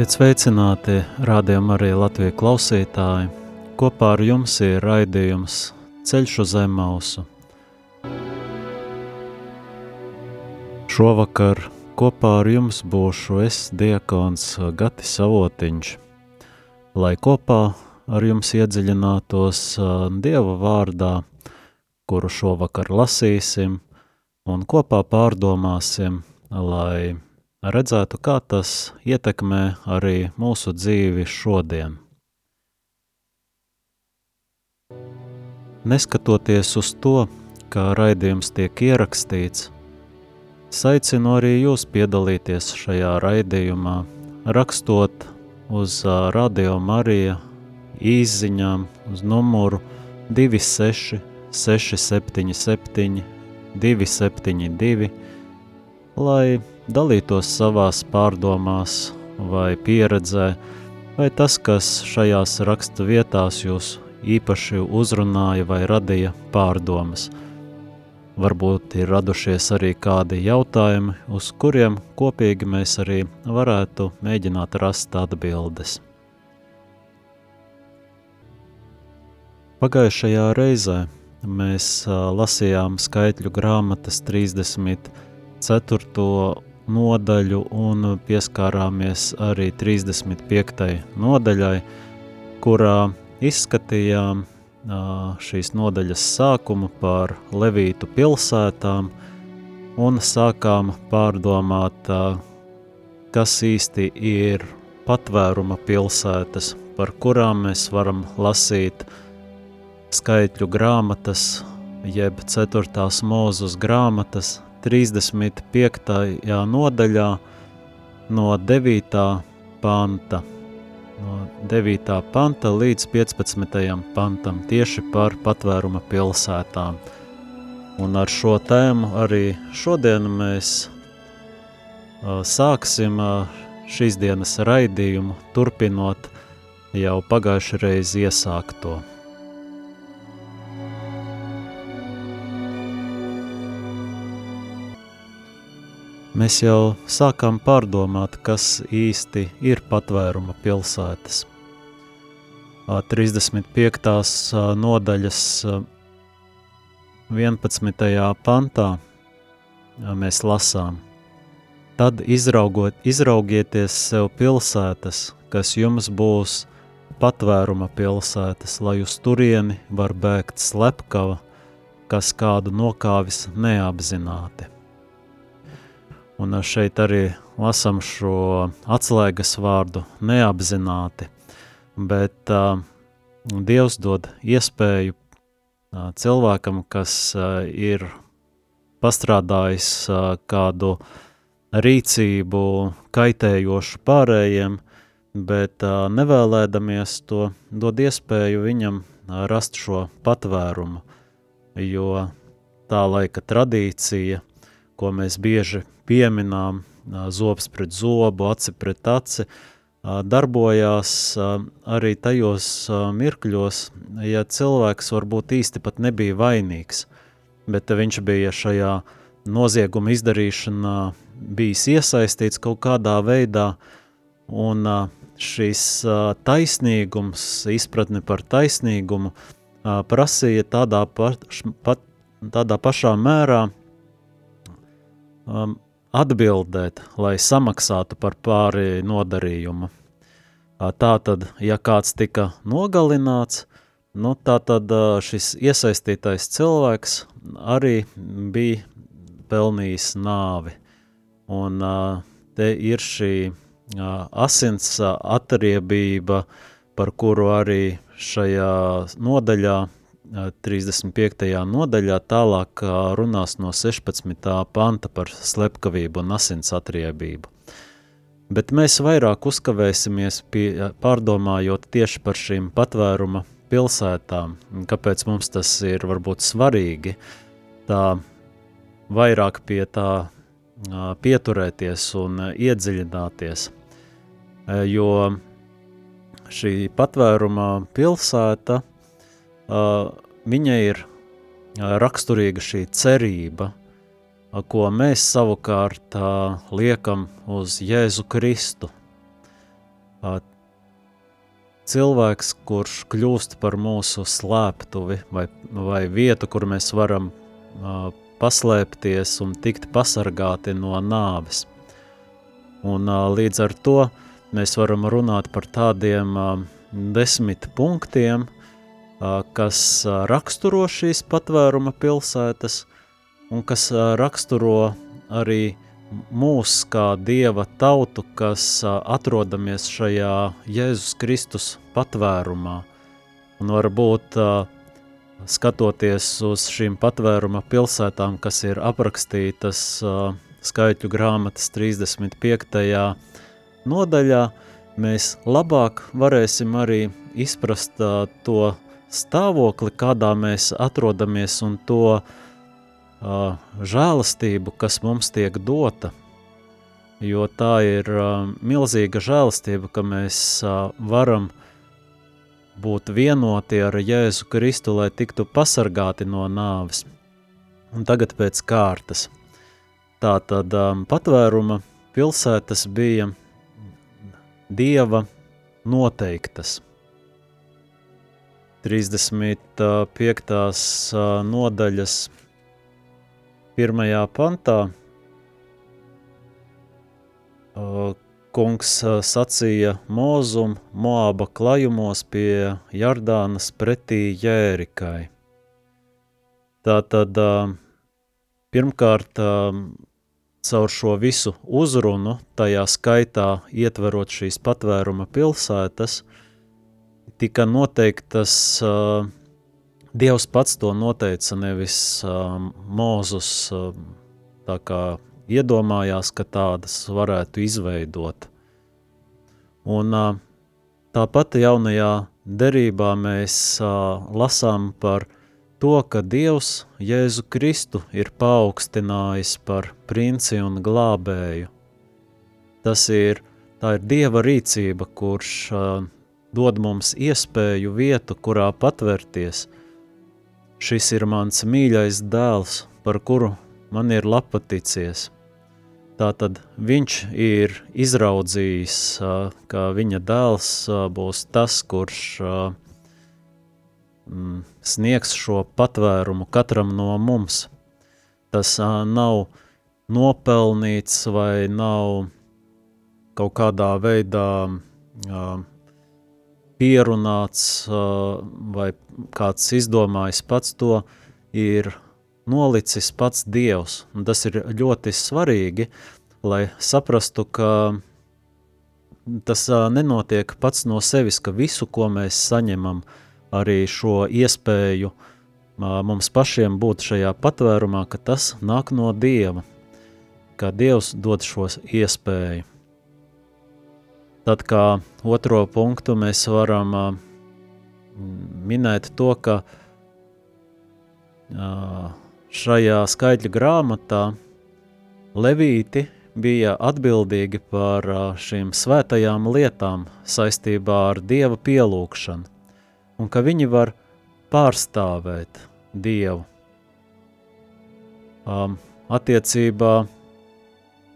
Esiet sveicināti, rādījumā arī Latvijas klausītāji. Kopā ar jums ir raidījums Ceļš uz Zemausu. Šovakar kopā ar jums būšu es, diakons Gatis Savotiņš, lai kopā ar jums iedziļinātos Dieva vārdā, kuru šovakar lasīsim, un kopā pārdomāsim, lai redzētu, kā tas ietekmē arī mūsu dzīvi šodien. Neskatoties uz to, kā raidījums tiek ierakstīts, aicinu arī jūs piedalīties šajā raidījumā, rakstot uz Radio Marija īziņām uz numuru 26 677 272, lai dalītos savās pārdomās vai pieredzē, vai tas, kas šajās raksta vietās jūs īpaši uzrunāja vai radīja pārdomas. Varbūt ir radušies arī kādi jautājumi, uz kuriem kopīgi mēs arī varētu mēģināt rast atbildes. Pagājušajā reizē mēs lasījām skaitļu grāmatas 34 nodaļu un pieskārāmies arī 35. nodaļai, kurā izskatījām šīs nodaļas sākumu par Levītu pilsētām un sākām pārdomāt, kas īsti ir patvēruma pilsētas, par kurām mēs varam lasīt skaitļu grāmatas, jeb ceturtās mūzus grāmatas 35. nodaļā no 9. panta. No 9. panta līdz 15. pantam tieši par patvēruma pilsētām. Un ar šo tēmu arī šodien mēs uh, sāksim uh, šīs dienas raidījumu, turpinot jau pagājušajā reizē iesākto. Mēs jau sākām pārdomāt, kas īsti ir patvēruma pilsētas. 35. nodaļas 11. pantā mēs lasām. Tad izraugot, izraugieties sev pilsētas, kas jums būs patvēruma pilsētas, lai uz turieni var bēgt slepkava, kas kādu nokāvis neapzināti. Un šeit arī lasām šo atslēgas vārdu neapzināti, bet uh, Dievs dod iespēju uh, cilvēkam, kas uh, ir pastrādājis uh, kādu rīcību kaitējošu pārējiem, bet uh, nevēlēdamies to dod iespēju viņam uh, rast šo patvērumu, jo tā laika tradīcija, ko mēs bieži pieminām, zobs pret zobu, aci pret aci, darbojās arī tajos mirkļos, ja cilvēks varbūt īsti pat nebija vainīgs, bet viņš bija šajā nozieguma izdarīšanā bijis iesaistīts kaut kādā veidā, un šis taisnīgums, izpratne par taisnīgumu, prasīja tādā, paš, pat, tādā pašā mērā um, atbildēt, lai samaksātu par pāri nodarījumu. Tā tad, ja kāds tika nogalināts, nu, tad šis iesaistītais cilvēks arī bija pelnījis nāvi. Un te ir šī asins atriebība, par kuru arī šajā nodaļā 35. nodaļā tālāk runās no 16. panta par slepkavību un asins atriebību. Bet mēs vairāk uzkavēsimies pie, pārdomājot tieši par šīm patvēruma pilsētām, kāpēc mums tas ir varbūt svarīgi, tā vairāk pie tā pieturēties un iedziļināties, jo šī patvēruma pilsēta, viņa ir raksturīga šī cerība, ko mēs savukārt liekam uz Jēzu Kristu. Cilvēks, kurš kļūst par mūsu slēptuvi vai, vai vietu, kur mēs varam paslēpties un tikt pasargāti no nāves. Un līdz ar to mēs varam runāt par tādiem desmit punktiem, kas raksturo šīs patvēruma pilsētas un kas raksturo arī mūs kā Dieva tautu, kas atrodamies šajā Jēzus Kristus patvērumā. Un varbūt skatoties uz šīm patvēruma pilsētām, kas ir aprakstītas skaitļu grāmatas 35. nodaļā, mēs labāk varēsim arī izprast to stāvokli, kādā mēs atrodamies un to uh, žēlastību, kas mums tiek dota, jo tā ir uh, milzīga žēlastība, ka mēs uh, varam būt vienoti ar Jēzu Kristu, lai tiktu pasargāti no nāves. Un tagad pēc kārtas. Tā tad um, patvēruma pilsētas bija Dieva noteiktas. 35. nodaļas pirmajā pantā kungs sacīja Mozum Moaba klajumos pie Jardānas pretī Jērikai. Tātad pirmkārt caur šo visu uzrunu, tajā skaitā ietverot šīs patvēruma pilsētas, tika noteiktas, uh, Dievs pats to noteica, nevis uh, Mūzus uh, tā kā iedomājās, ka tādas varētu izveidot. Un tāpat jaunajā derībā mēs lasām par to, ka Dievs Jēzu Kristu ir paaugstinājis par princi un glābēju. Tas ir, tā ir Dieva rīcība, kurš dod mums iespēju vietu, kurā patvērties. Šis ir mans mīļais dēls, par kuru man ir lapaticies. Tātad viņš ir izraudzījis, ka viņa dēls būs tas, kurš mm, sniegs šo patvērumu katram no mums. Tas nav nopelnīts vai nav kaut kādā veidā pierunāts vai kāds izdomājis pats to, ir nolicis pats Dievs. Un tas ir ļoti svarīgi, lai saprastu, ka tas nenotiek pats no sevis, ka visu, ko mēs saņemam, arī šo iespēju mums pašiem būt šajā patvērumā, ka tas nāk no Dieva, ka Dievs dod šos iespēju. Tad kā otro punktu mēs varam minēt to, ka Šajā skaitļa grāmatā Levīti bija atbildīgi par šīm svētajām lietām saistībā ar Dieva pielūgšanu, un ka viņi var pārstāvēt Dievu. Um, attiecībā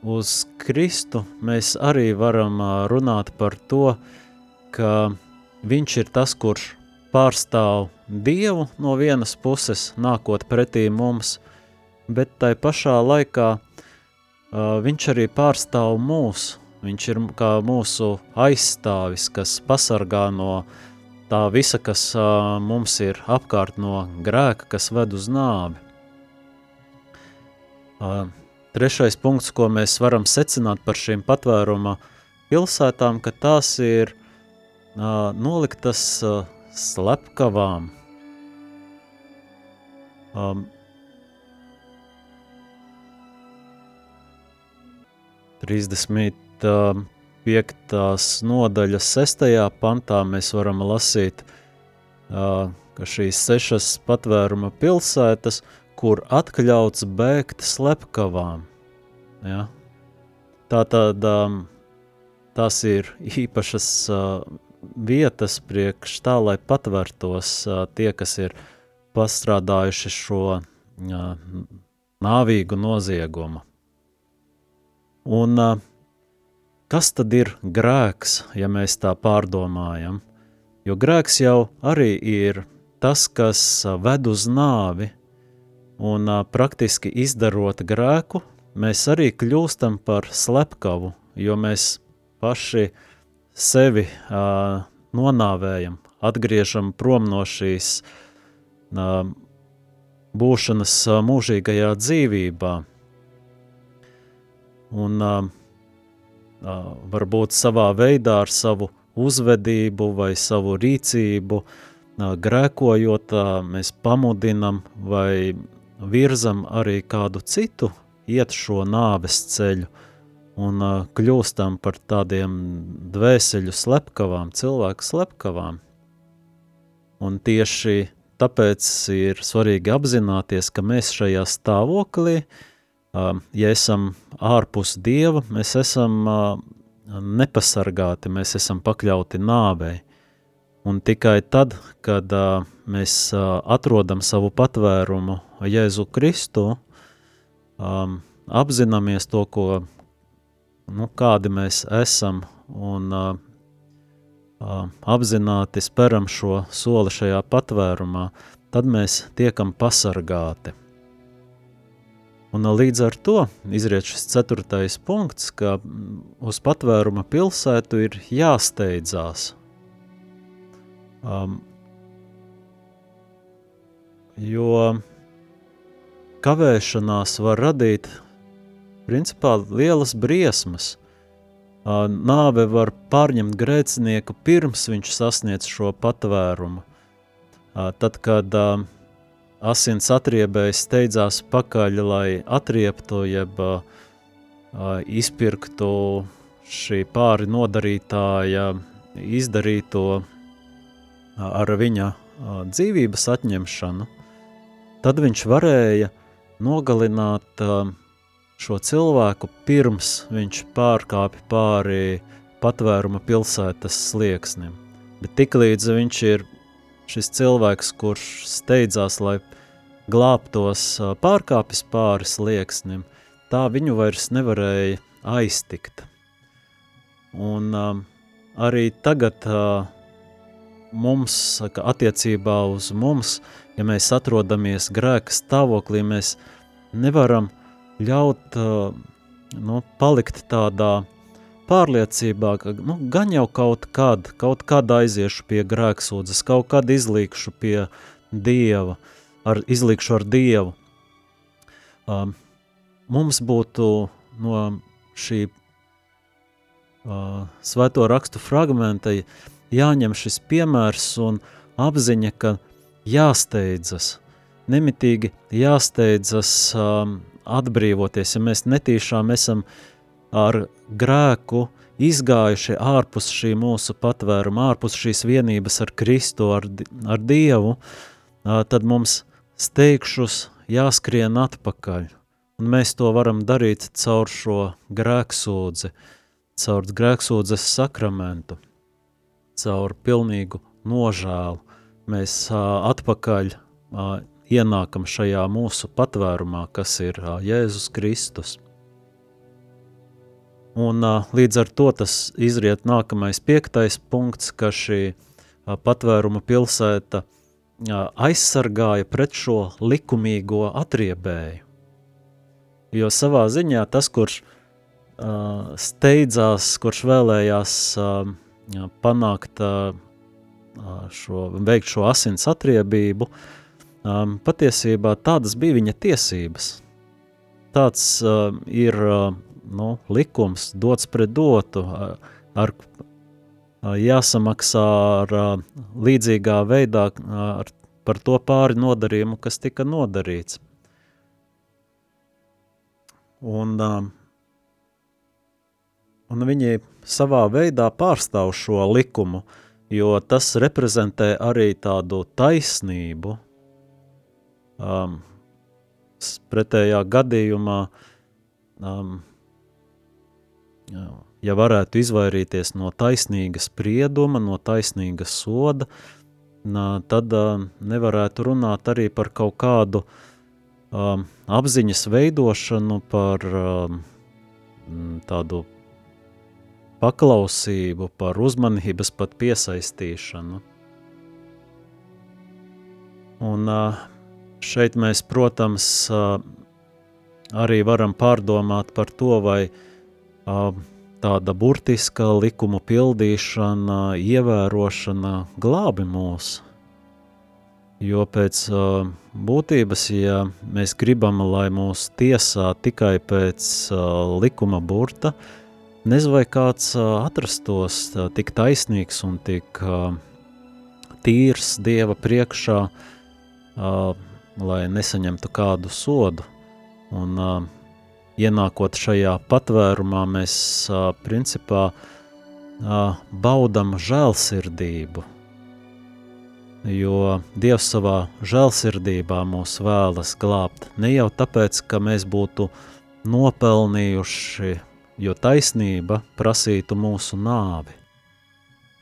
uz Kristu mēs arī varam runāt par to, ka viņš ir tas, kurš pārstāv Dievu no vienas puses, nākot pretī mums, bet tai pašā laikā uh, viņš arī pārstāv mūs. Viņš ir kā mūsu aizstāvis, kas pasargā no tā visa, kas uh, mums ir apkārt no grēka, kas ved uz nāvi. Uh, trešais punkts, ko mēs varam secināt par šīm patvēruma pilsētām, ka tās ir uh, noliktas uh, slepkavām. Um, 35. nodaļas 6. pantā mēs varam lasīt, uh, ka šīs sešas patvēruma pilsētas, kur atļauts bēgt slepkavām. Ja? Tā tad um, tās ir īpašas uh, vietas priekš tā, lai patvērtos uh, tie, kas ir pastrādājuši šo uh, nāvīgu noziegumu. Un uh, kas tad ir grēks, ja mēs tā pārdomājam? Jo grēks jau arī ir tas, kas ved uz nāvi, un praktiski izdarot grēku, mēs arī kļūstam par slepkavu, jo mēs paši sevi uh, nonāvējam, atgriežam prom no šīs uh, būšanas uh, mūžīgajā dzīvībā. Un uh, uh, varbūt savā veidā ar savu uzvedību vai savu rīcību uh, grēkojot, uh, mēs pamudinam vai virzam arī kādu citu iet šo nāves ceļu, un uh, kļūstam par tādiem dvēseļu slepkavām, cilvēku slepkavām. Un tieši tāpēc ir svarīgi apzināties, ka mēs šajā stāvoklī, uh, ja esam ārpus Dieva, mēs esam uh, nepasargāti, mēs esam pakļauti nāvei. Un tikai tad, kad uh, mēs uh, atrodam savu patvērumu Jēzu Kristu, um, apzināmies to, ko nu, kādi mēs esam un uh, uh, apzināti speram šo soli šajā patvērumā, tad mēs tiekam pasargāti. Un līdz ar to izriet šis ceturtais punkts, ka uz patvēruma pilsētu ir jāsteidzās. Um, jo kavēšanās var radīt principā lielas briesmas. Nāve var pārņemt grēcinieku pirms viņš sasniedz šo patvērumu. Tad, kad asins atriebējs steidzās pakaļ, lai atrieptu, jeb izpirktu šī pāri nodarītāja izdarīto ar viņa dzīvības atņemšanu, tad viņš varēja nogalināt šo cilvēku pirms viņš pārkāpj pāri patvēruma pilsētas slieksnim. Bet tiklīdz viņš ir šis cilvēks, kurš steidzās, lai glābtos pārkāpis pāri slieksnim, tā viņu vairs nevarēja aiztikt. Un um, arī tagad uh, mums, saka, attiecībā uz mums, ja mēs atrodamies grēka stāvoklī, mēs nevaram uh, ļaut nu, palikt tādā pārliecībā, ka nu, gan jau kaut kad, kaut kad aiziešu pie grēksūdzes, kaut kad izlīkšu pie Dieva, ar, izlīkšu ar Dievu. Um, mums būtu no šī uh, svēto rakstu fragmenta jāņem šis piemērs un apziņa, ka jāsteidzas, nemitīgi jāsteidzas um, atbrīvoties, ja mēs netīšām esam ar grēku izgājuši ārpus šī mūsu patvēruma, ārpus šīs vienības ar Kristu, ar, ar Dievu, tad mums steigšus jāskrien atpakaļ. Un mēs to varam darīt caur šo grēksūdzi, caur grēksūdzes sakramentu, caur pilnīgu nožēlu. Mēs atpakaļ ienākam šajā mūsu patvērumā, kas ir Jēzus Kristus. Un līdz ar to tas izriet nākamais piektais punkts, ka šī patvēruma pilsēta aizsargāja pret šo likumīgo atriebēju. Jo savā ziņā tas, kurš steidzās, kurš vēlējās panākt šo, veikt šo asins atriebību, patiesībā tādas bija viņa tiesības. Tāds ir nu, likums, dots pret dotu, ar, jāsamaksā ar līdzīgā veidā ar par to pāri nodarījumu, kas tika nodarīts. Un, uh, un viņi savā veidā pārstāv šo likumu, jo tas reprezentē arī tādu taisnību. Um, pretējā gadījumā, um, ja varētu izvairīties no taisnīga sprieduma, no taisnīga soda, tad uh, nevarētu runāt arī par kaut kādu um, apziņas veidošanu, par um, tādu paklausību, par uzmanības pat piesaistīšanu. Un šeit mēs, protams, arī varam pārdomāt par to, vai tāda burtiska likumu pildīšana, ievērošana glābi mūs. Jo pēc būtības, ja mēs gribam, lai mūs tiesā tikai pēc likuma burta, nezinu, vai kāds atrastos tik taisnīgs un tik tīrs Dieva priekšā, lai nesaņemtu kādu sodu. Un, ienākot šajā patvērumā, mēs principā baudam žēlsirdību, jo Dievs savā žēlsirdībā mūs vēlas glābt. Ne jau tāpēc, ka mēs būtu nopelnījuši, jo taisnība prasītu mūsu nāvi.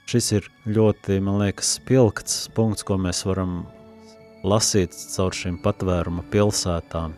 Šis ir ļoti, man liekas, spilgts punkts, ko mēs varam lasīt caur šīm patvēruma pilsētām.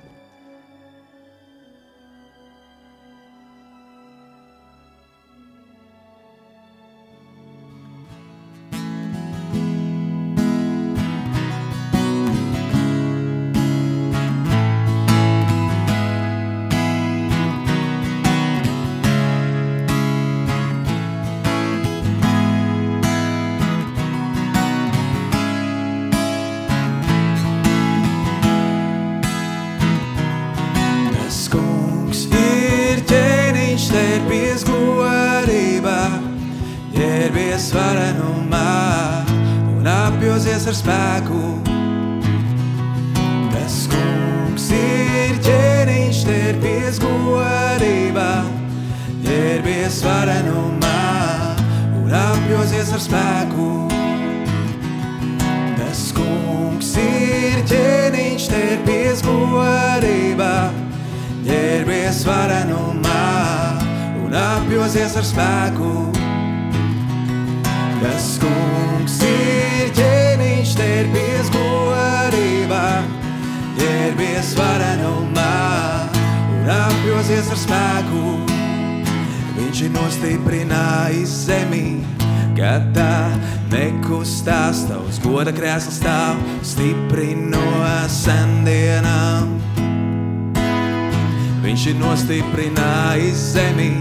Tas kungs ir ķēniņš, ķērpies godībā, ķērpies varenumā un apjosies ar spēku. Viņš ir nostiprinājis zemi, kad tā nekustās, tavs goda krēsls stāv stipri no sendienām. Viņš ir nostiprinājis zemi,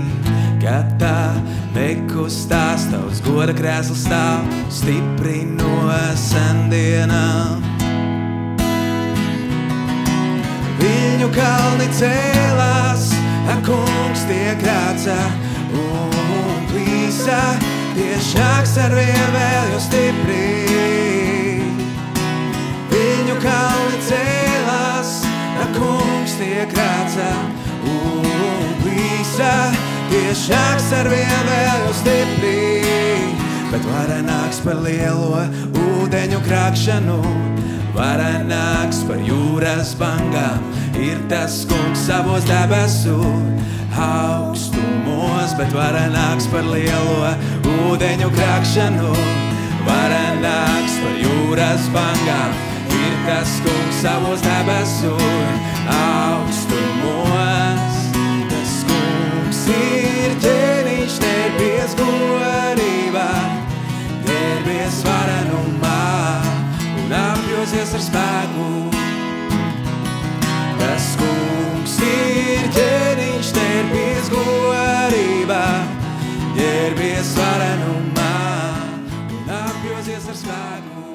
kad tā nekustās, tavs goda krēsls stāv stipri no sendienām. Viņu kalni cēlās, kungs tiek rāca un plīsa, tiešāks ar vien vēl jau stipri. Viņu kalni cēlās, kungs tiek rāca un plīsa, tiešāks ar vien vēl stipri, bet varenāks par lielo ūdeņu krākšanu, varenāks par jūras bangām, ir tas kungs savos debesu augstumos, bet varenāks par lielo ūdeņu krākšanu, varenāks par jūras bangām, ir tas kungs savos debesu augstumos ir ķēniņš, ģērbies godībā, ģērbies varenumā un apjosies ar spēku. Tas kungs ir ķēniņš, ģērbies godībā, ģērbies varenumā un apjosies ar spēku.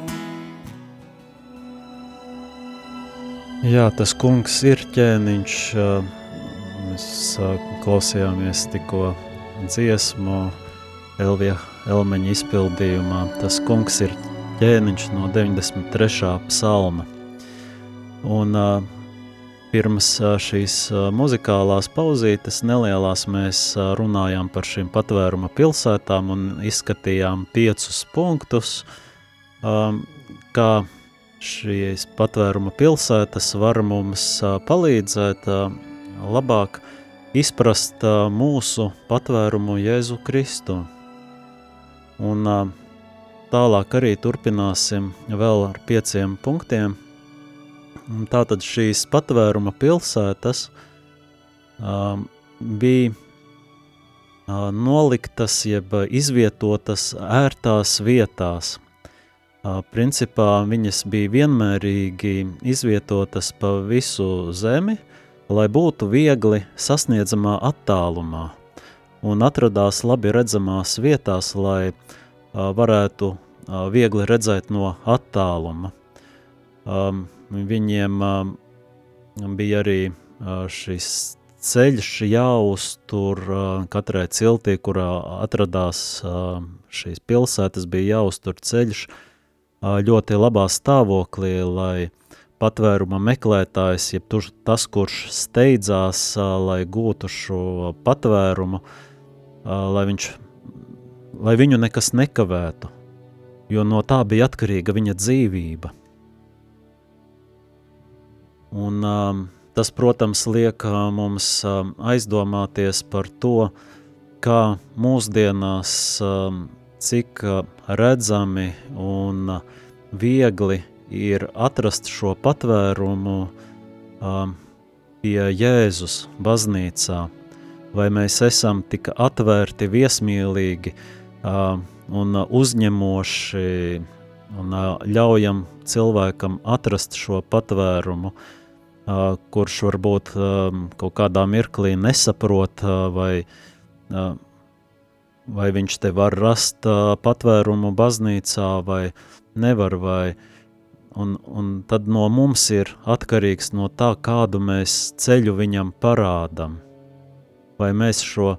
Jā, tas kungs ir ķēniņš, uh Mēs klausījāmies tikko dziesmu Elvija Elmeņa izpildījumā. Tas kungs ir ķēniņš no 93. psalma. Un uh, pirms uh, šīs uh, muzikālās pauzītes nelielās mēs uh, runājām par šīm patvēruma pilsētām un izskatījām piecus punktus, um, kā šīs patvēruma pilsētas var mums uh, palīdzēt uh, labāk izprast mūsu patvērumu Jēzu Kristu. Un tālāk arī turpināsim vēl ar pieciem punktiem – Tātad šīs patvēruma pilsētas bija noliktas jeb izvietotas ērtās vietās. Principā viņas bija vienmērīgi izvietotas pa visu zemi, lai būtu viegli sasniedzamā attālumā un atradās labi redzamās vietās, lai uh, varētu uh, viegli redzēt no attāluma. Um, Viņiem uh, bija arī uh, šis ceļš jāuztur uh, katrai ciltī, kurā atradās uh, šīs pilsētas, bija jāuztur ceļš uh, ļoti labā stāvoklī, lai patvēruma meklētājs, jeb tur, tas, kurš steidzās, lai gūtu šo patvērumu, lai, viņš, lai viņu nekas nekavētu, jo no tā bija atkarīga viņa dzīvība. Un, tas, protams, liek mums um, aizdomāties par to, kā mūsdienās cik redzami un viegli ir atrast šo patvērumu um, pie Jēzus baznīcā, vai mēs esam tik atvērti, viesmīlīgi uh, un uzņemoši un uh, ļaujam cilvēkam atrast šo patvērumu, uh, kurš varbūt kaut kādā mirklī nesaprot, vai, vai viņš te var rast patvērumu baznīcā, vai nevar, vai, un, un tad no mums ir atkarīgs no tā, kādu mēs ceļu viņam parādam, vai mēs šo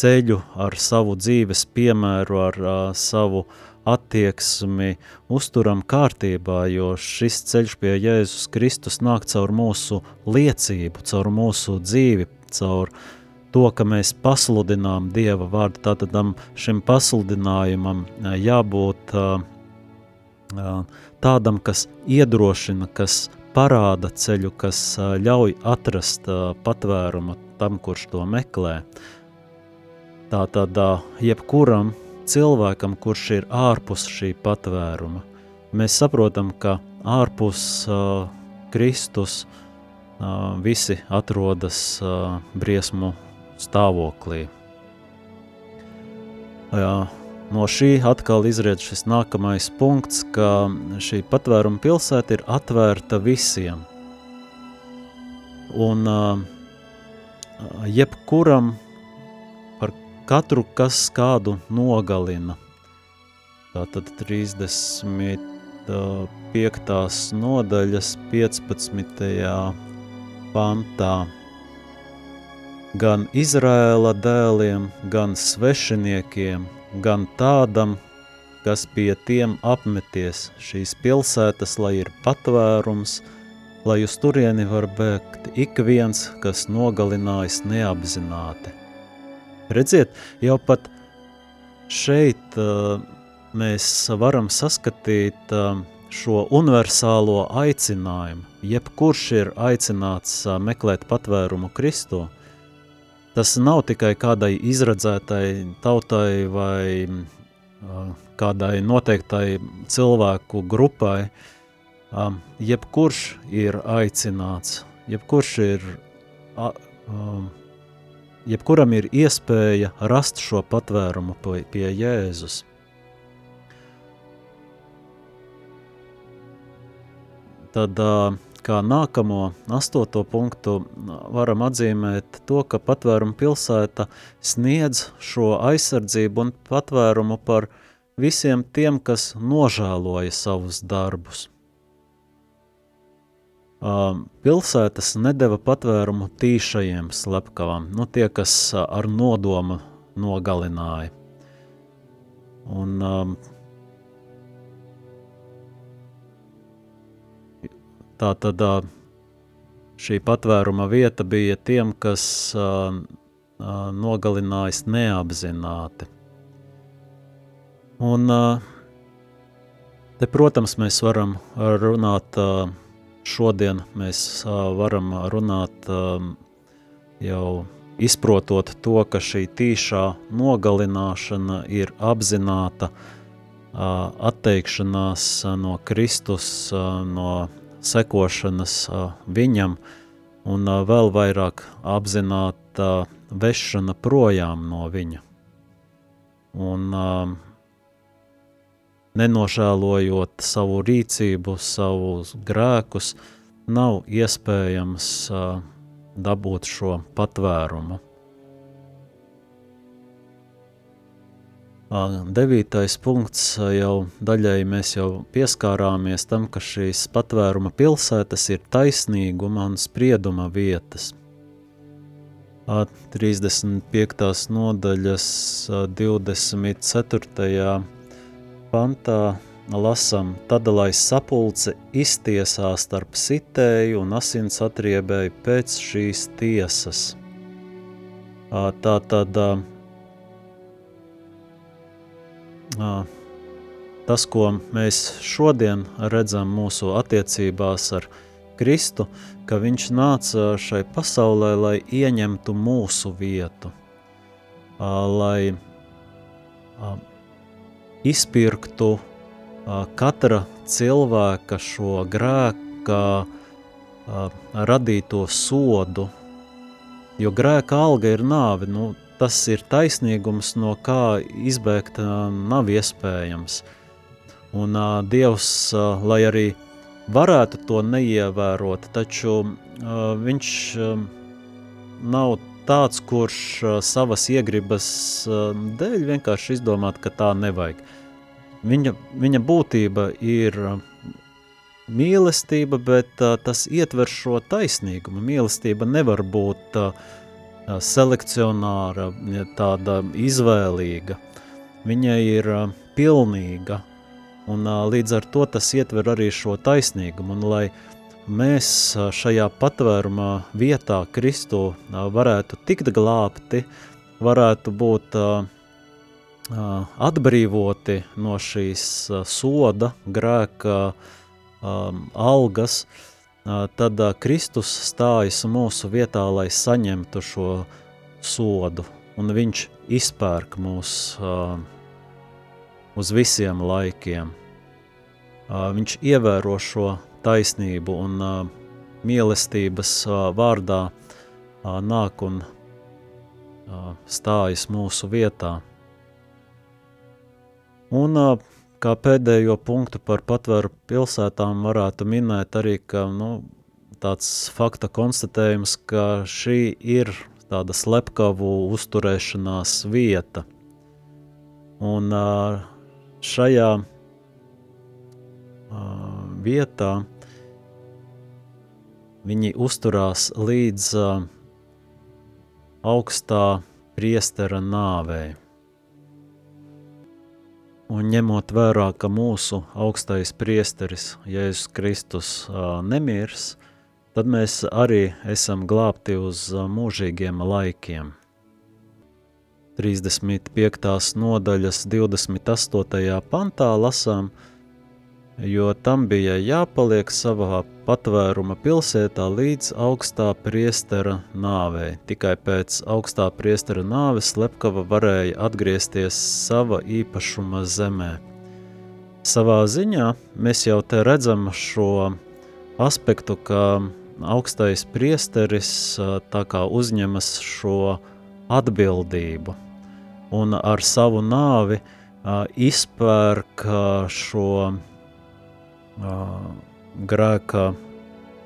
ceļu ar savu dzīves piemēru, ar savu attieksmi uzturam kārtībā, jo šis ceļš pie Jēzus Kristus nāk caur mūsu liecību, caur mūsu dzīvi, caur to, ka mēs pasludinām Dieva vārdu. Tātad šim pasludinājumam jābūt tādam, kas iedrošina, kas parāda ceļu, kas ļauj atrast patvērumu tam, kurš to meklē. Tātad jebkuram cilvēkam, kurš ir ārpus šī patvēruma. Mēs saprotam, ka ārpus uh, Kristus uh, visi atrodas uh, briesmu stāvoklī. Jā, no šī atkal izriet šis nākamais punkts, ka šī patvēruma pilsēta ir atvērta visiem. Un jebkuram katru, kas kādu nogalina. Tātad 35. nodaļas 15. pantā. Gan Izraēla dēliem, gan svešiniekiem, gan tādam, kas pie tiem apmeties šīs pilsētas, lai ir patvērums, lai uz turieni var bēgt ik viens, kas nogalinājis neapzināti. Redziet, jau pat šeit uh, mēs varam saskatīt uh, šo universālo aicinājumu. Jebkurš ir aicināts uh, meklēt patvērumu Kristu. Tas nav tikai kādai izradzētai tautai vai kādai noteiktai cilvēku grupai. Jebkurš ir aicināts, jebkurš ir jebkuram ir iespēja rast šo patvērumu pie Jēzus. Tad kā nākamo astoto punktu varam atzīmēt to, ka patvērumu pilsēta sniedz šo aizsardzību un patvērumu par visiem tiem, kas nožēloja savus darbus. Pilsētas nedeva patvērumu tīšajiem slepkavām, nu tie, kas ar nodomu nogalināja. Un tā tad šī patvēruma vieta bija tiem, kas nogalinājis neapzināti. Un te, protams, mēs varam runāt, šodien mēs varam runāt jau izprotot to, ka šī tīšā nogalināšana ir apzināta atteikšanās no Kristus, no sekošanas viņam, un vēl vairāk apzināta vešana projām no viņa. Un nenožēlojot savu rīcību, savus grēkus, nav iespējams dabūt šo patvērumu. Devītais punkts jau daļai mēs jau pieskārāmies tam, ka šīs patvēruma pilsētas ir taisnīguma un sprieduma vietas. 35. nodaļas 24. pantā lasam, tad lai sapulce iztiesā starp sitēju un asins atriebēju pēc šīs tiesas. Tā tad tas, ko mēs šodien redzam mūsu attiecībās ar Kristu, ka viņš nāca šai pasaulē, lai ieņemtu mūsu vietu, lai izpirktu katra cilvēka šo grēka radīto sodu, jo grēka alga ir nāve, nu, tas ir taisnīgums, no kā izbēgt nav iespējams. Un Dievs, lai arī varētu to neievērot, taču viņš nav tāds, kurš savas iegribas dēļ vienkārši izdomāt, ka tā nevajag. Viņa, viņa būtība ir mīlestība, bet tas ietver šo taisnīgumu. Mīlestība nevar būt uh selekcionāra, tāda izvēlīga. Viņa ir pilnīga, un līdz ar to tas ietver arī šo taisnīgumu. Un, lai mēs šajā patvērumā vietā Kristu varētu tikt glābti, varētu būt atbrīvoti no šīs soda, grēka algas, tad Kristus stājas mūsu vietā, lai saņemtu šo sodu, un viņš izpērk mūs uh, uz visiem laikiem. Uh, viņš ievēro šo taisnību un uh, mīlestības uh, vārdā uh, nāk un uh, stājas mūsu vietā. Un kā pēdējo punktu par patvēru pilsētām varētu minēt arī, ka nu, tāds fakta konstatējums, ka šī ir tāda slepkavu uzturēšanās vieta. Un šajā vietā viņi uzturās līdz augstā priestera nāvēja. Un ņemot vērā, ka mūsu augstais priesteris Jēzus Kristus nemirs, tad mēs arī esam glābti uz mūžīgiem laikiem. 35. nodaļas 28. pantā lasām – jo tam bija jāpaliek savā patvēruma pilsētā līdz augstā priestera nāvei. Tikai pēc augstā priestera nāves Lepkava varēja atgriezties sava īpašuma zemē. Savā ziņā mēs jau te redzam šo aspektu, ka augstais priesteris tā kā uzņemas šo atbildību un ar savu nāvi izpērk šo grēka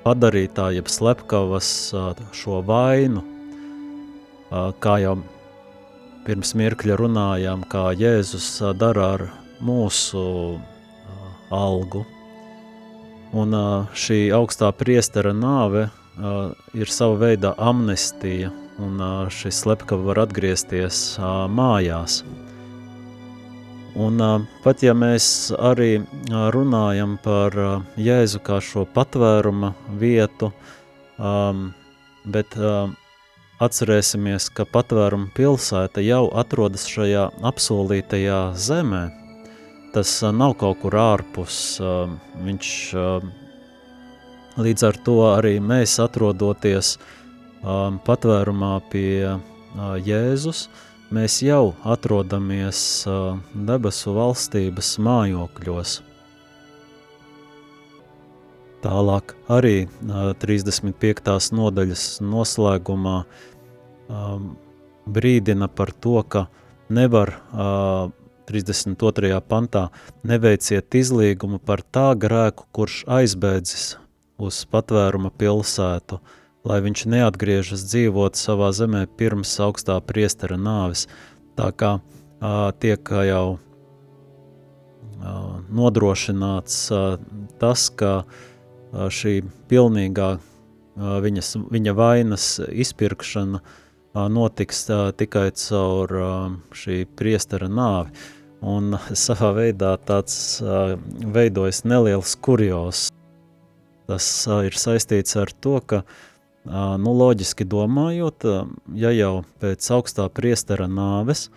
padarītāja, jeb slepkavas šo vainu, kā jau pirms mirkļa runājām, kā Jēzus dara ar mūsu algu. Un šī augstā priestera nāve ir sava veida amnestija, un šis slepkava var atgriezties mājās. Un pat ja mēs arī runājam par Jēzu kā šo patvēruma vietu, bet atcerēsimies, ka patvēruma pilsēta jau atrodas šajā apsolītajā zemē. Tas nav kaut kur ārpus, viņš līdz ar to arī mēs atrodoties patvērumā pie Jēzus, mēs jau atrodamies debesu valstības mājokļos. Tālāk arī 35. nodaļas noslēgumā brīdina par to, ka nevar 32. pantā neveiciet izlīgumu par tā grēku, kurš aizbēdzis uz patvēruma pilsētu, lai viņš neatgriežas dzīvot savā zemē pirms augstā priestera nāves. Tā kā tiek jau nodrošināts tas, ka šī pilnīgā viņas, viņa vainas izpirkšana notiks tikai caur šī priestera nāvi. Un savā veidā tāds veidojas neliels kurjos. Tas ir saistīts ar to, ka, nu, loģiski domājot, ja jau pēc augstā priestera nāves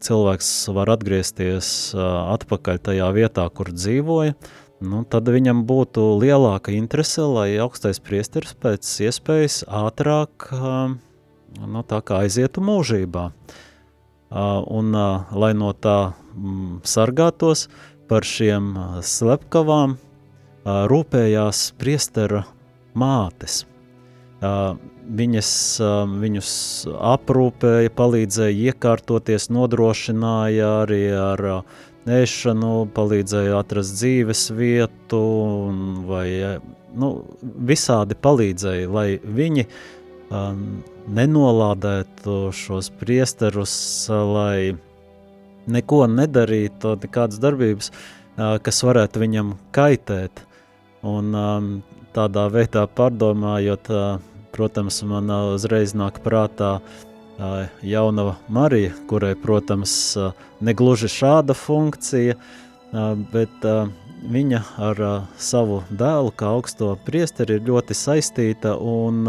cilvēks var atgriezties atpakaļ tajā vietā, kur dzīvoja, nu, tad viņam būtu lielāka interese, lai augstais priesteris pēc iespējas ātrāk nu, aizietu mūžībā. Un, lai no tā mm, sargātos par šiem slepkavām, rūpējās priestera mātes. Viņas viņus aprūpēja, palīdzēja iekārtoties, nodrošināja arī ar ēšanu, palīdzēja atrast dzīves vietu, vai nu, visādi palīdzēja, lai viņi nenolādētu šos priesterus, lai neko nedarītu, nekādas darbības, kas varētu viņam kaitēt. Un um, tādā veidā pārdomājot, protams, man uzreiz nāk prātā jaunava Marija, kurai, protams, negluži šāda funkcija, bet viņa ar savu dēlu, kā augsto priesteri, ir ļoti saistīta un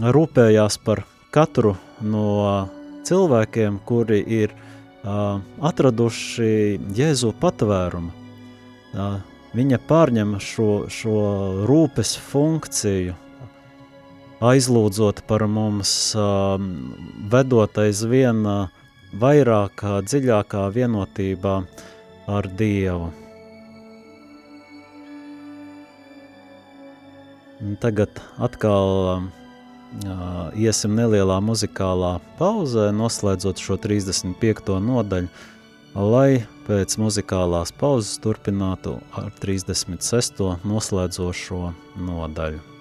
rūpējās par katru no cilvēkiem, kuri ir atraduši Jēzu patvērumu. Viņa pārņem šo, šo rūpes funkciju, aizlūdzot par mums, vedot aizvien vairāk, dziļākā vienotībā ar Dievu. Tagad atkal uh, iesim nelielā muzikālā pauzē, noslēdzot šo 35. nodaļu, lai pēc muzikālās pauzes turpinātu ar 36. noslēdzošo nodaļu.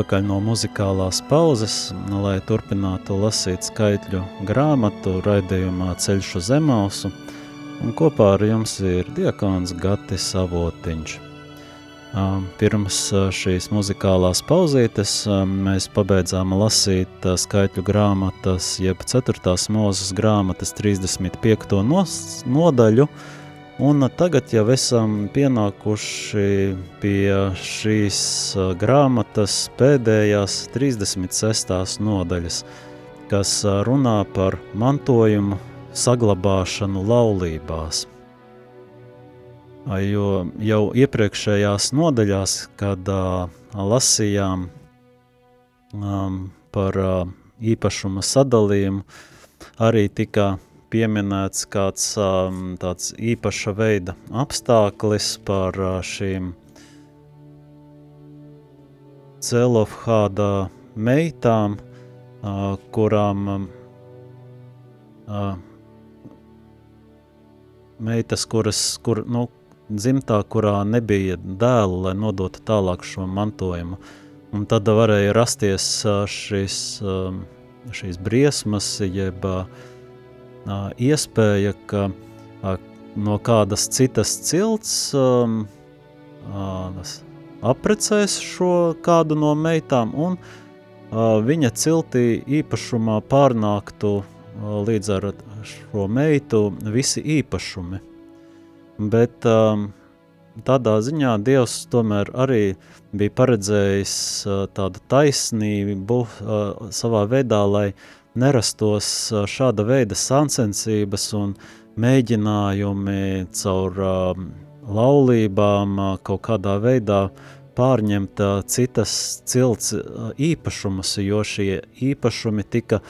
Atpakaļ no muzikālās pauzes, lai turpinātu lasīt skaitļu grāmatu raidījumā Ceļš uz Emausu, un kopā ar jums ir diakons Gatis Avotiņš. Pirms šīs muzikālās pauzītes mēs pabeidzām lasīt skaitļu grāmatas, jeb 4. mūzes grāmatas 35. nodaļu, Un tagad jau esam pienākuši pie šīs grāmatas pēdējās 36. nodaļas, kas runā par mantojumu saglabāšanu laulībās. Jo jau iepriekšējās nodaļās, kad uh, lasījām um, par uh, īpašuma sadalījumu, arī tika pieminēts kāds um, tāds īpaša veida apstāklis par uh, šīm Celofhāda meitām, uh, kurām um, uh, meitas, kuras, kur, nu, dzimtā, kurā nebija dēlu, lai nodotu tālāk šo mantojumu. Un tad varēja rasties uh, šis, um, šīs briesmas, jeb uh, iespēja, ka no kādas citas cilts um, aprecēs šo kādu no meitām un viņa ciltī īpašumā pārnāktu līdz ar šo meitu visi īpašumi. Bet um, tādā ziņā Dievs tomēr arī bija paredzējis tādu taisnību savā veidā, lai uh, nerastos šāda veida sacensības un mēģinājumi caur uh, laulībām uh, kaut kādā veidā pārņemt uh, citas cilts īpašumus, jo šie īpašumi tika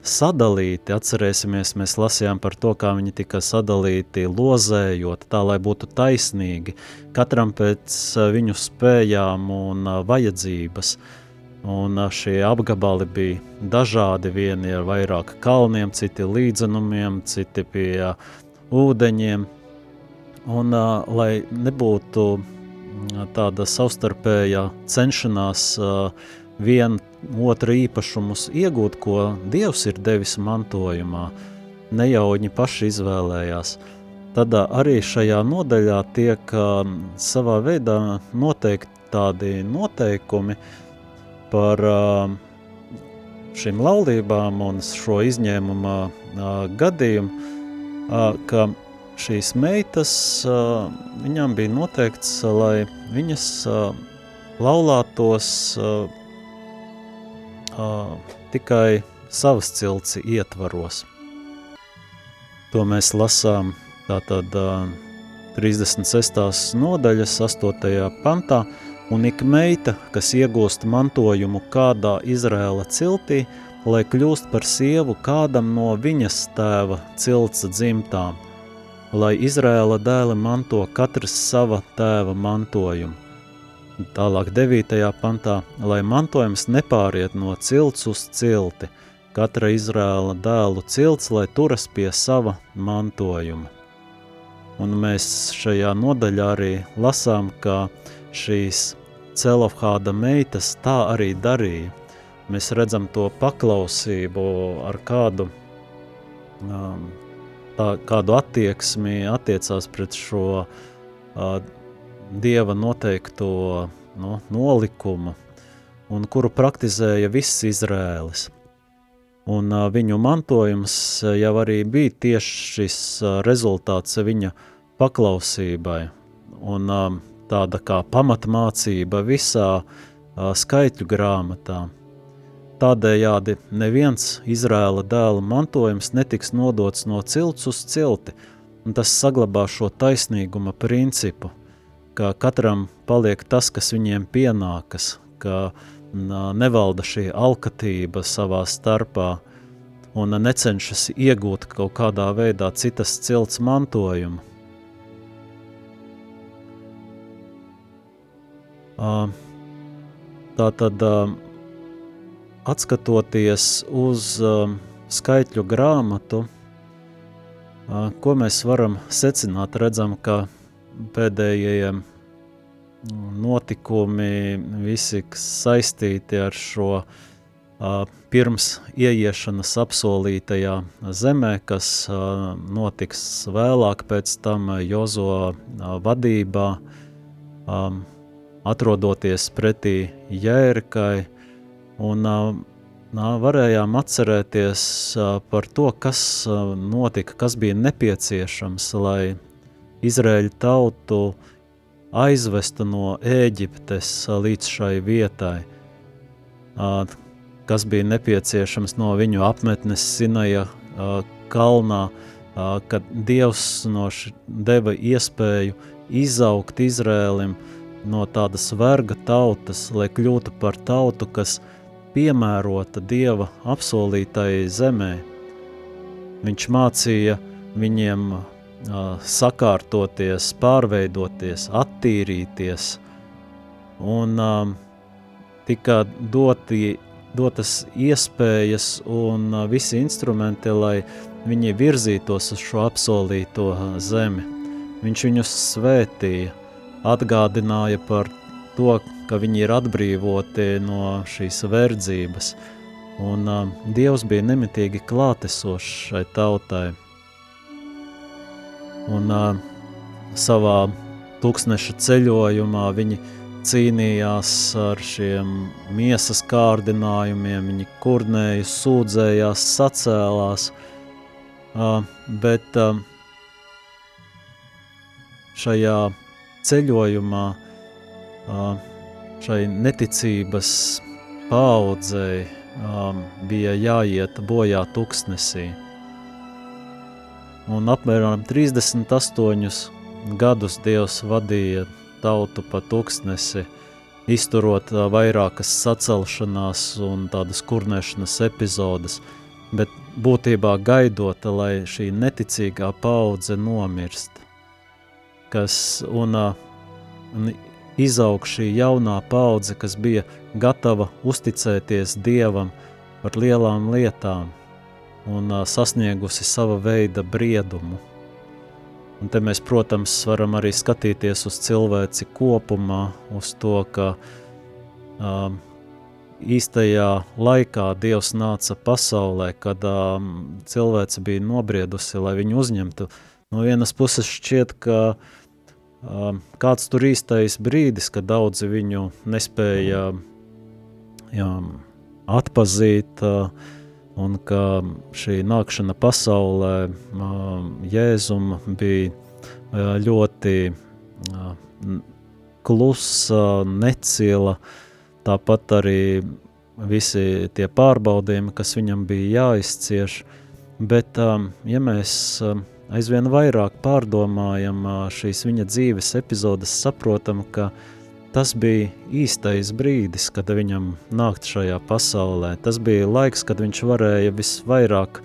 sadalīti. Atcerēsimies, mēs lasījām par to, kā viņi tika sadalīti lozējot, tā lai būtu taisnīgi, katram pēc viņu spējām un vajadzības. Uh, Un šie apgabali bija dažādi. Vieni ar vairāk kalniem, citi līdzenumiem, citi pie ūdeņiem. Un, lai nebūtu tāda savstarpējā cenšanās vienu otru īpašumus iegūt, ko Dievs ir devis mantojumā, ne jau viņi paši izvēlējās. Tad arī šajā nodaļā tiek savā veidā noteikti tādi noteikumi, uh, par šīm laulībām un šo izņēmuma gadījumu, ka šīs meitas, viņām bija noteikts, lai viņas laulātos tikai savas cilci ietvaros. To mēs lasām tātad 36. nodaļas 8. pantā, un ik meita, kas iegūst mantojumu kādā Izrēla ciltī, lai kļūst par sievu kādam no viņas tēva cilts dzimtām, lai Izrēla dēli manto katrs sava tēva mantojumu. Tālāk 9. pantā, lai mantojums nepāriet no cilts uz cilti, katra Izrēla dēlu cilts, lai turas pie sava mantojuma. Un mēs šajā nodaļā arī lasām, ka šīs Celofhāda meitas tā arī darīja. Mēs redzam to paklausību, ar kādu, um, tā, kādu attieksmi attiecās pret šo uh, dieva noteikto no, nolikumu, un kuru praktizēja viss Izrēlis. Un uh, viņu mantojums jau arī bija tieši šis uh, rezultāts viņa paklausībai. Un, uh, tāda kā pamatmācība visā skaitļu grāmatā. Tādējādi neviens Izrēla dēla mantojums netiks nodots no cilts uz cilti, un tas saglabā šo taisnīguma principu, ka katram paliek tas, kas viņiem pienākas, ka nevalda šī alkatība savā starpā un necenšas iegūt kaut kādā veidā citas cilts mantojumu. Tā tad, atskatoties uz skaitļu grāmatu, ko mēs varam secināt, redzam, ka pēdējiem notikumi, visi saistīti ar šo pirms ieiešanas apsolītajā zemē, kas notiks vēlāk pēc tam Jozo vadībā, atrodoties pretī Jērikai, un uh, varējām atcerēties par to, kas notika, kas bija nepieciešams, lai Izraēļu tautu aizvestu no Ēģiptes līdz šai vietai, kas bija nepieciešams no viņu apmetnes Sinaja kalnā, kad Dievs no deva iespēju izaugt Izrēlim no tādas verga tautas, lai kļūtu par tautu, kas piemērota Dieva apsolītai zemē. Viņš mācīja viņiem uh, sakārtoties, pārveidoties, attīrīties, un uh, tika doti, dotas iespējas un uh, visi instrumenti, lai viņi virzītos uz šo apsolīto zemi. Viņš viņus svētīja, atgādināja par to, ka viņi ir atbrīvoti no šīs verdzības, un uh, Dievs bija nemitīgi klātesošs šai tautai. Un uh, savā tūkstneša ceļojumā viņi cīnījās ar šiem miesas kārdinājumiem, viņi kurnēja, sūdzējās, sacēlās, uh, bet uh, šajā ceļojumā šai neticības paudzei bija jāiet bojā tuksnesī. Un apmēram 38 gadus Dievs vadīja tautu pa tuksnesi, izturot vairākas sacelšanās un tādas kurnēšanas epizodes, bet būtībā gaidot, lai šī neticīgā paudze nomirst. Kas, un, un izaug šī jaunā paudze, kas bija gatava uzticēties Dievam par lielām lietām un sasniegusi sava veida briedumu. Un te mēs, protams, varam arī skatīties uz cilvēci kopumā, uz to, ka um, īstajā laikā Dievs nāca pasaulē, kad um, cilvēce bija nobriedusi, lai viņu uzņemtu. No vienas puses šķiet, ka uh, kāds tur īstais brīdis, kad daudzi viņu nespēja jā, atpazīt, un ka šī nākšana pasaulē Jēzum bija ļoti klusa, necila, tāpat arī visi tie pārbaudījumi, kas viņam bija jāizcieš, bet ja mēs aizvien vairāk pārdomājam šīs viņa dzīves epizodes, saprotam, ka tas bija īstais brīdis, kad viņam nākt šajā pasaulē. Tas bija laiks, kad viņš varēja visvairāk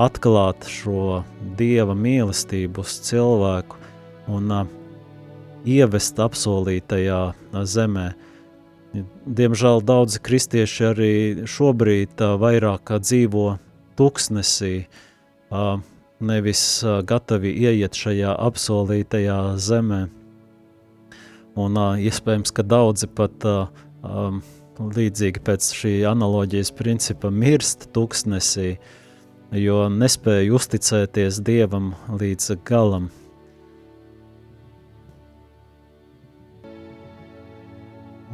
atklāt šo dieva mīlestību uz cilvēku un uh, ievest apsolītajā zemē. Diemžēl daudzi kristieši arī šobrīd uh, vairāk dzīvo tuksnesī, uh, nevis gatavi ieiet šajā apsolītajā zemē. Un iespējams, ka daudzi pat um, līdzīgi pēc šī analoģijas principa mirst tuksnesī, jo nespēja uzticēties Dievam līdz galam.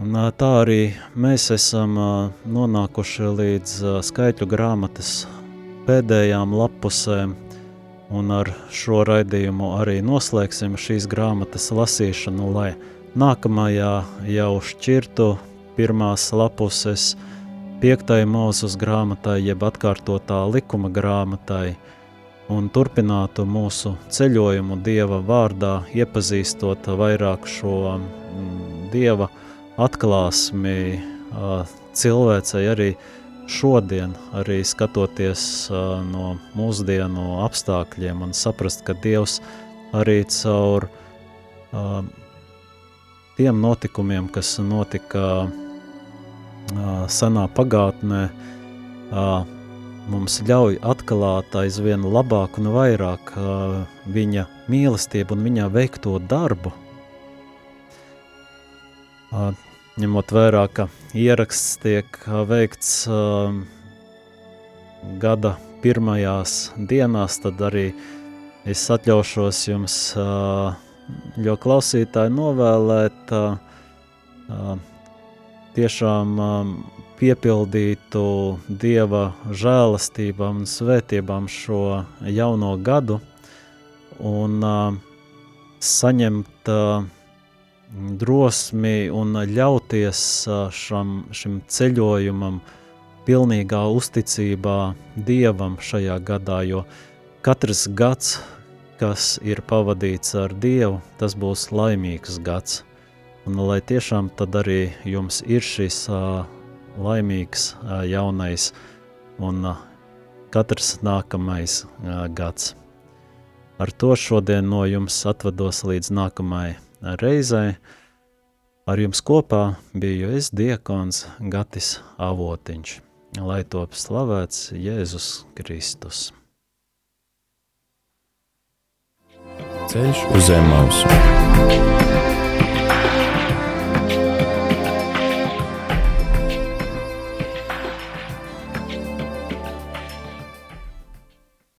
Un, tā arī mēs esam nonākuši līdz skaitļu grāmatas pēdējām lapusēm, Un ar šo raidījumu arī noslēgsim šīs grāmatas lasīšanu, lai nākamajā jau šķirtu pirmās lapuses piektai mūzus grāmatai, jeb atkārtotā likuma grāmatai, un turpinātu mūsu ceļojumu Dieva vārdā, iepazīstot vairāk šo mm, Dieva atklāsmi cilvēcei arī šodien, arī skatoties uh, no mūsdienu apstākļiem un saprast, ka Dievs arī caur uh, tiem notikumiem, kas notika uh, senā pagātnē, mums ļauj atklāt aizvien labāk un vairāk viņa mīlestību un viņa veikto darbu. Ņemot vērā, ka ieraksts tiek veikts gada pirmajās dienās, tad arī es atļaušos jums, jo klausītāji novēlēt tiešām piepildītu Dieva žēlastībām un svētībām šo jauno gadu un saņemt drosmi un ļauties šam, šim ceļojumam pilnīgā uzticībā Dievam šajā gadā, jo katrs gads, kas ir pavadīts ar Dievu, tas būs laimīgs gads. Un lai tiešām tad arī jums ir šis uh, laimīgs uh, jaunais un uh, katrs nākamais uh, gads. Ar to šodien no jums atvados līdz nākamajai reizei. Ar jums kopā biju es diekons Gatis Avotiņš. Lai top slavēts Jēzus Kristus. Ceļš uz zemes mausu.